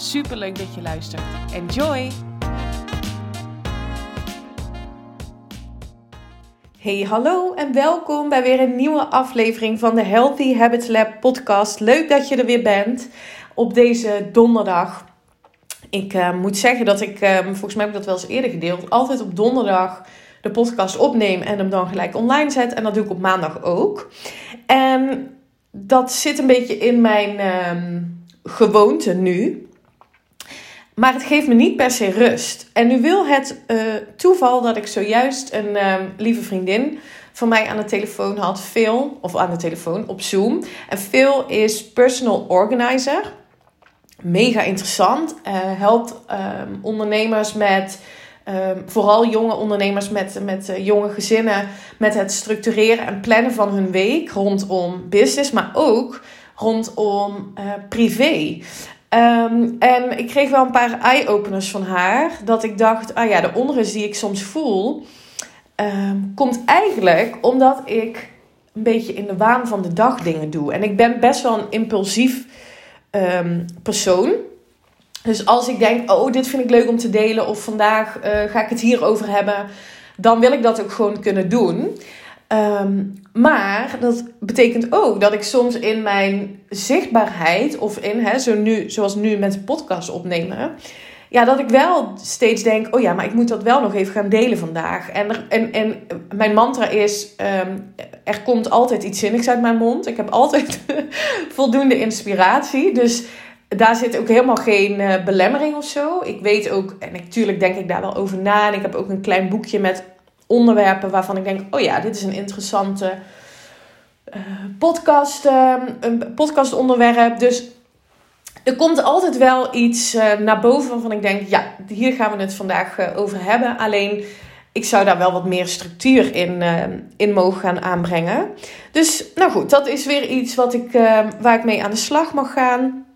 Super leuk dat je luistert. Enjoy! Hey, hallo en welkom bij weer een nieuwe aflevering van de Healthy Habits Lab podcast. Leuk dat je er weer bent op deze donderdag. Ik uh, moet zeggen dat ik, uh, volgens mij heb ik dat wel eens eerder gedeeld, altijd op donderdag de podcast opneem en hem dan gelijk online zet. En dat doe ik op maandag ook. En dat zit een beetje in mijn uh, gewoonte nu. Maar het geeft me niet per se rust. En nu wil het uh, toeval dat ik zojuist een uh, lieve vriendin van mij aan de telefoon had. Phil, of aan de telefoon op Zoom. En Phil is personal organizer. Mega interessant. Uh, helpt ehm, ondernemers met. Um, vooral jonge ondernemers met, met uh, jonge gezinnen met het structureren en plannen van hun week rondom business, maar ook rondom privé. Um, en ik kreeg wel een paar eye-openers van haar. Dat ik dacht, ah ja, de onrust die ik soms voel, um, komt eigenlijk omdat ik een beetje in de waan van de dag dingen doe. En ik ben best wel een impulsief um, persoon. Dus als ik denk, oh, dit vind ik leuk om te delen, of vandaag uh, ga ik het hierover hebben, dan wil ik dat ook gewoon kunnen doen. Um, maar dat betekent ook dat ik soms in mijn zichtbaarheid, of in, hè, zo nu, zoals nu met de podcast opnemen, ja, dat ik wel steeds denk: oh ja, maar ik moet dat wel nog even gaan delen vandaag. En, en, en mijn mantra is: um, er komt altijd iets zinnigs uit mijn mond. Ik heb altijd voldoende inspiratie. Dus daar zit ook helemaal geen uh, belemmering of zo. Ik weet ook, en natuurlijk denk ik daar wel over na. En ik heb ook een klein boekje met onderwerpen waarvan ik denk: oh ja, dit is een interessante uh, podcast, uh, een podcastonderwerp. Dus er komt altijd wel iets uh, naar boven waarvan ik denk: ja, hier gaan we het vandaag uh, over hebben. Alleen ik zou daar wel wat meer structuur in, in mogen gaan aanbrengen. Dus nou goed, dat is weer iets wat ik, waar ik mee aan de slag mag gaan.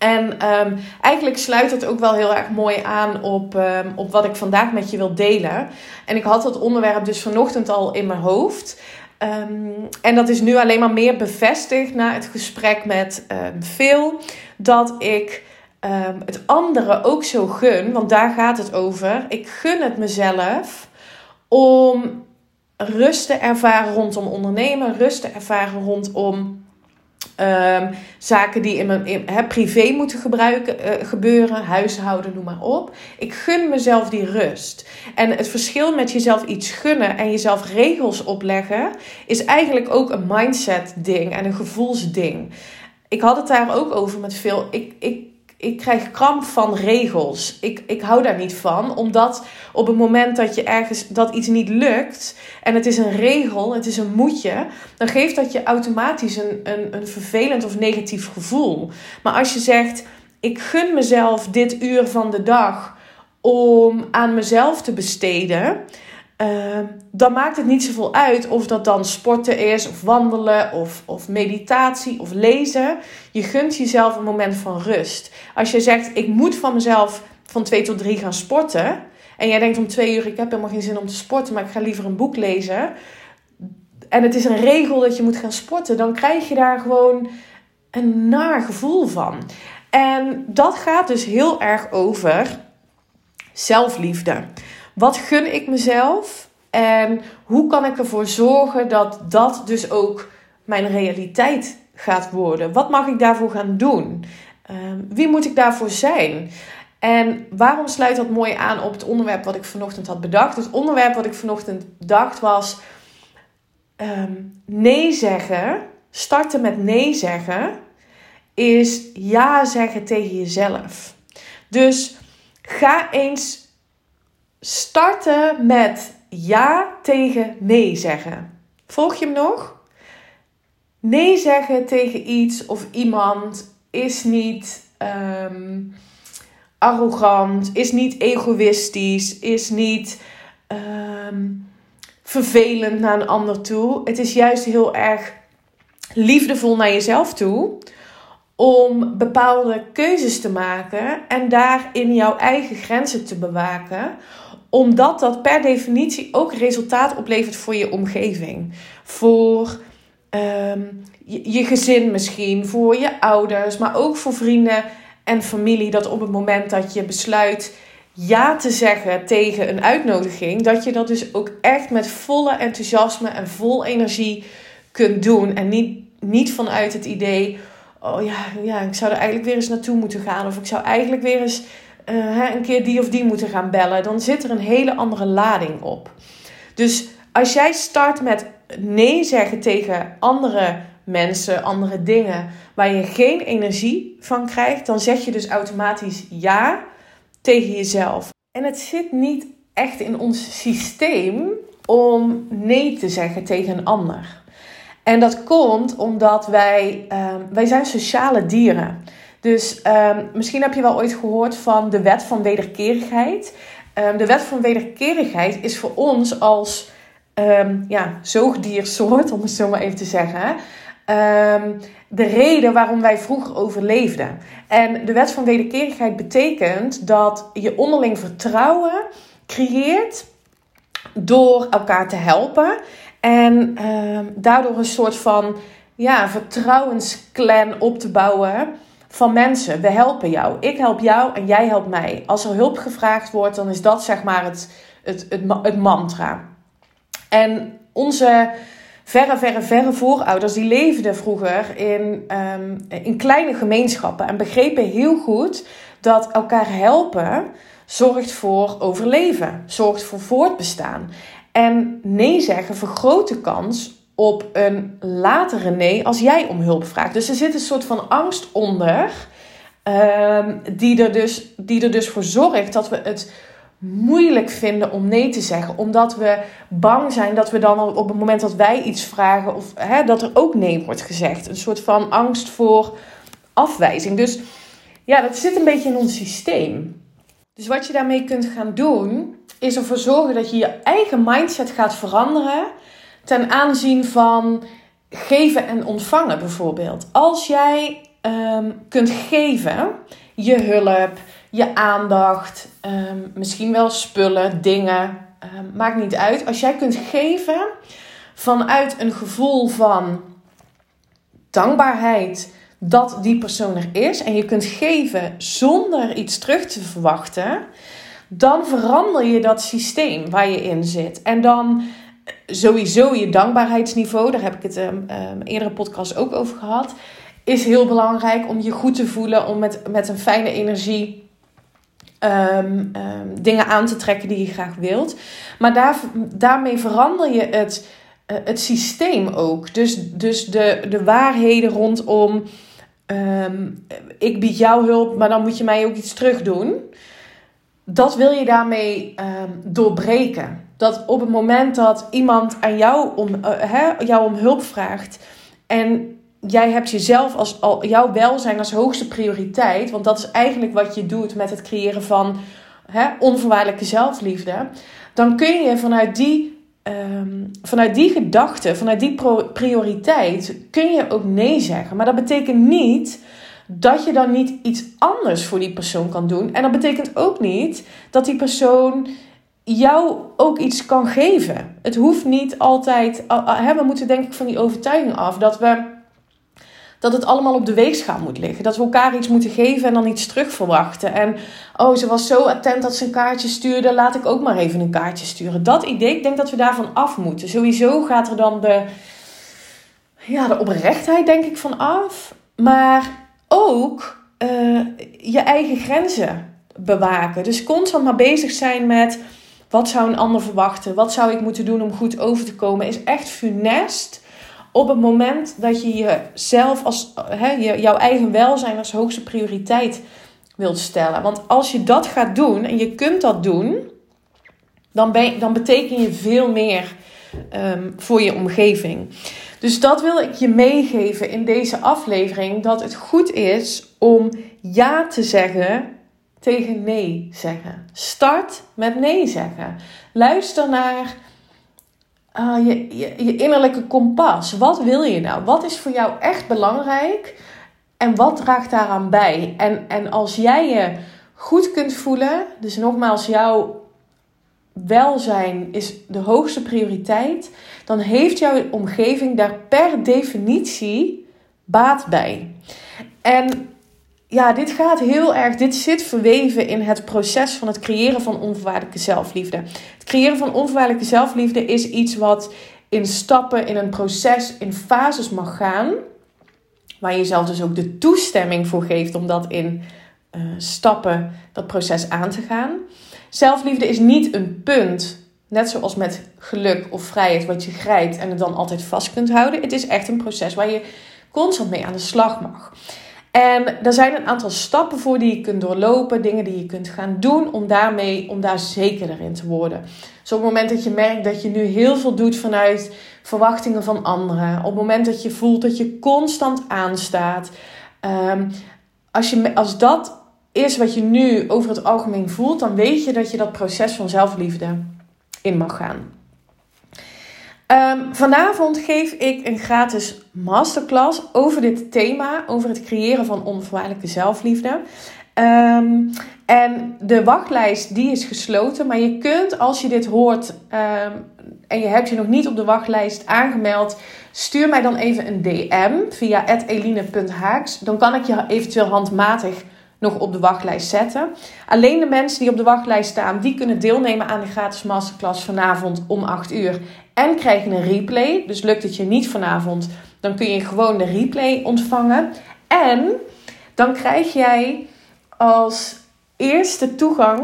En um, eigenlijk sluit het ook wel heel erg mooi aan op, um, op wat ik vandaag met je wil delen. En ik had dat onderwerp dus vanochtend al in mijn hoofd. Um, en dat is nu alleen maar meer bevestigd na het gesprek met Phil. Dat ik het anderen ook zo gun, want daar gaat het over. Ik gun het mezelf om rust te ervaren rondom ondernemen, rust te ervaren rondom Um, zaken die in mijn privé moeten gebruiken, uh, gebeuren, huishouden, noem maar op. Ik gun mezelf die rust. En het verschil met jezelf iets gunnen en jezelf regels opleggen, is eigenlijk ook een mindset ding en een gevoelsding. Ik had het daar ook over met veel. Ik, ik ik krijg kramp van regels. Ik, ik hou daar niet van. Omdat op het moment dat je ergens dat iets niet lukt. En het is een regel, het is een moetje. Dan geeft dat je automatisch een, een, een vervelend of negatief gevoel. Maar als je zegt. Ik gun mezelf dit uur van de dag om aan mezelf te besteden. Uh, dan maakt het niet zoveel uit of dat dan sporten is, of wandelen, of, of meditatie, of lezen. Je gunt jezelf een moment van rust. Als je zegt, ik moet van mezelf van 2 tot 3 gaan sporten. En jij denkt om twee uur, ik heb helemaal geen zin om te sporten, maar ik ga liever een boek lezen. En het is een regel dat je moet gaan sporten. Dan krijg je daar gewoon een naar gevoel van. En dat gaat dus heel erg over zelfliefde. Wat gun ik mezelf? En hoe kan ik ervoor zorgen dat dat dus ook mijn realiteit gaat worden? Wat mag ik daarvoor gaan doen? Um, wie moet ik daarvoor zijn? En waarom sluit dat mooi aan op het onderwerp wat ik vanochtend had bedacht? Het onderwerp wat ik vanochtend dacht was: um, nee zeggen, starten met nee zeggen, is ja zeggen tegen jezelf. Dus ga eens starten met ja tegen nee zeggen. Volg je hem nog? Nee zeggen tegen iets of iemand is niet um, arrogant, is niet egoïstisch, is niet ehm, vervelend naar een ander toe. Het is juist heel erg liefdevol naar jezelf toe om bepaalde keuzes te maken en daarin jouw eigen grenzen te bewaken omdat dat per definitie ook resultaat oplevert voor je omgeving. Voor ehm, je, je, gezin misschien, voor je ouders, maar ook voor vrienden en familie. Dat op het moment dat je besluit ja te zeggen tegen een uitnodiging, dat je dat dus ook echt met volle enthousiasme en vol energie kunt doen. En niet, niet vanuit het idee, oh ja, ja, ik zou er eigenlijk weer eens naartoe moeten gaan. Of ik zou eigenlijk weer eens uh, een keer die of die moeten gaan bellen. Dan zit er een hele andere lading op. Dus als jij start met nee zeggen tegen andere mensen, andere dingen, waar je geen energie van krijgt, dan zeg je dus automatisch ja tegen jezelf. En het zit niet echt in ons systeem om nee te zeggen tegen een ander. En dat komt omdat wij, uh, wij zijn sociale dieren. Dus um, misschien heb je wel ooit gehoord van de wet van wederkerigheid. Um, de wet van wederkerigheid is voor ons als ja, zoogdiersoort, om het zo maar even te zeggen, de reden waarom wij vroeger overleefden. En de wet van wederkerigheid betekent dat je onderling vertrouwen creëert door elkaar te helpen. En daardoor een soort van ja, vertrouwensclan op te bouwen van mensen. We helpen jou. Ik help jou en jij helpt mij. Als er hulp gevraagd wordt, dan is dat zeg maar het, het, het, het mantra. En onze verre, verre, verre voorouders, die leefden vroeger in, um, in kleine gemeenschappen en begrepen heel goed dat elkaar helpen zorgt voor overleven, zorgt voor voortbestaan. En nee zeggen vergroot de kans op een latere nee als jij om hulp vraagt. Dus er zit een soort van angst onder, ehm, die, er dus, die er dus voor zorgt dat we het moeilijk vinden om nee te zeggen. Omdat we bang zijn dat we dan op het moment dat wij iets vragen, of hè, dat er ook nee wordt gezegd. Een soort van angst voor afwijzing. Dus ja, dat zit een beetje in ons systeem. Dus wat je daarmee kunt gaan doen, is ervoor zorgen dat je je eigen mindset gaat veranderen ten aanzien van geven en ontvangen bijvoorbeeld. Als jij um, kunt geven, je hulp, je aandacht, um, misschien wel spullen, dingen, um, maakt niet uit. Als jij kunt geven vanuit een gevoel van dankbaarheid dat die persoon er is en je kunt geven zonder iets terug te verwachten, dan verander je dat systeem waar je in zit. En dan sowieso je dankbaarheidsniveau, daar heb ik het um, um, eerdere podcast ook over gehad, is heel belangrijk om je goed te voelen, om met, met een fijne energie um, dingen aan te trekken die je graag wilt. Maar daar, daarmee verander je het, uh, het systeem ook. Dus, dus de, de waarheden rondom. ik bied jou hulp, maar dan moet je mij ook iets terug doen. Dat wil je daarmee doorbreken dat op het moment dat iemand aan jou om, uh, jou om hulp vraagt en jij hebt jezelf als al, jouw welzijn als hoogste prioriteit, want dat is eigenlijk wat je doet met het creëren van hè, onvoorwaardelijke zelfliefde, dan kun je vanuit die, um, vanuit die gedachte, vanuit die prioriteit, kun je ook nee zeggen. Maar dat betekent niet dat je dan niet iets anders voor die persoon kan doen. En dat betekent ook niet dat die persoon jou ook iets kan geven. Het hoeft niet altijd. We moeten denk ik van die overtuiging af dat we. Dat het allemaal op de weegschaal moet liggen. Dat we elkaar iets moeten geven en dan iets terug verwachten. En oh, ze was zo attent dat ze een kaartje stuurde. Laat ik ook maar even een kaartje sturen. Dat idee, ik denk dat we daarvan af moeten. Sowieso gaat er dan de, ja, de oprechtheid, denk ik, van af. Maar ook uh, je eigen grenzen bewaken. Dus constant maar bezig zijn met wat zou een ander verwachten? Wat zou ik moeten doen om goed over te komen? Is echt funest op het moment dat je jezelf als hè, jouw eigen welzijn als hoogste prioriteit wilt stellen. Want als je dat gaat doen en je kunt dat doen, dan, ben, dan beteken je veel meer um, voor je omgeving. Dus dat wil ik je meegeven in deze aflevering: dat het goed is om ja te zeggen tegen nee zeggen. Start met nee zeggen. Luister naar je, je, je innerlijke kompas. Wat wil je nou? Wat is voor jou echt belangrijk? En wat draagt daaraan bij? En, en als jij je goed kunt voelen, dus nogmaals, jouw welzijn is de hoogste prioriteit, dan heeft jouw omgeving daar per definitie baat bij. En ja, dit gaat heel erg, dit zit verweven in het proces van het creëren van onvoorwaardelijke zelfliefde. Het creëren van onvoorwaardelijke zelfliefde is iets wat in stappen, in een proces, in fases mag gaan. Waar je jezelf dus ook de toestemming voor geeft om dat in uh, stappen, dat proces aan te gaan. Zelfliefde is niet een punt, net zoals met geluk of vrijheid, wat je grijpt en het dan altijd vast kunt houden. Het is echt een proces waar je constant mee aan de slag mag. En er zijn een aantal stappen voor die je kunt doorlopen, dingen die je kunt gaan doen om daarmee, om daar zekerder in te worden. Dus op het moment dat je merkt dat je nu heel veel doet vanuit verwachtingen van anderen, op het moment dat je voelt dat je constant aanstaat, um, als, je, als dat is wat je nu over het algemeen voelt, dan weet je dat je dat proces van zelfliefde in mag gaan. Um, vanavond geef ik een gratis masterclass over dit thema, over het creëren van onvoorwaardelijke zelfliefde. Um, en de wachtlijst die is gesloten, maar je kunt als je dit hoort um, en je hebt je nog niet op de wachtlijst aangemeld, stuur mij dan even een DM via eline.haaks. Dan kan ik je eventueel handmatig nog op de wachtlijst zetten. Alleen de mensen die op de wachtlijst staan, die kunnen deelnemen aan de gratis masterclass vanavond om 8 uur. En krijgen een replay. Dus lukt het je niet vanavond, dan kun je gewoon de replay ontvangen. En dan krijg jij als eerste toegang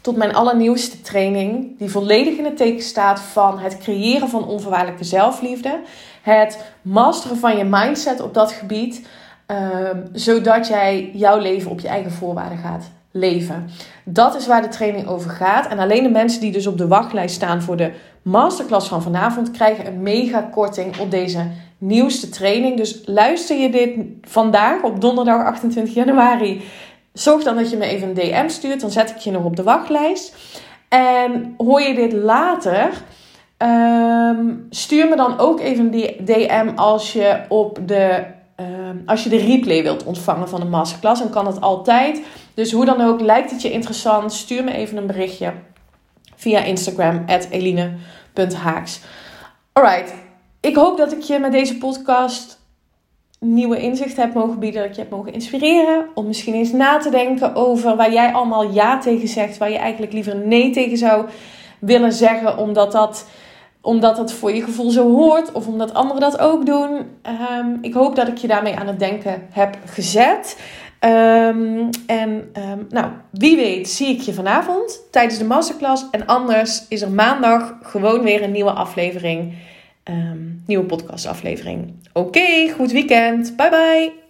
tot mijn allernieuwste training, die volledig in het teken staat van het creëren van onvoorwaardelijke zelfliefde, het masteren van je mindset op dat gebied, Ehm, zodat jij jouw leven op je eigen voorwaarden gaat leven. Dat is waar de training over gaat. En alleen de mensen die dus op de wachtlijst staan voor de masterclass van vanavond krijgen een mega korting op deze nieuwste training. Dus luister je dit vandaag op donderdag 28 januari. Zorg dan dat je me even een DM stuurt. Dan zet ik je nog op de wachtlijst. En hoor je dit later. Ehm, stuur me dan ook even een DM als je op de Ehm, als je de replay wilt ontvangen van de masterclass, dan kan dat altijd. Dus hoe dan ook, lijkt het je interessant? Stuur me even een berichtje via Instagram, eline.haaks. Alright, ik hoop dat ik je met deze podcast nieuwe inzichten heb mogen bieden. Dat je hebt mogen inspireren. Om misschien eens na te denken over waar jij allemaal ja tegen zegt. Waar je eigenlijk liever nee tegen zou willen zeggen. Omdat dat omdat het voor je gevoel zo hoort of omdat anderen dat ook doen. Um, ik hoop dat ik je daarmee aan het denken heb gezet. Um, en um, nou, wie weet zie ik je vanavond tijdens de masterclass. En anders is er maandag gewoon weer een nieuwe aflevering. nieuwe podcastaflevering. Oké, goed weekend. Bye bye.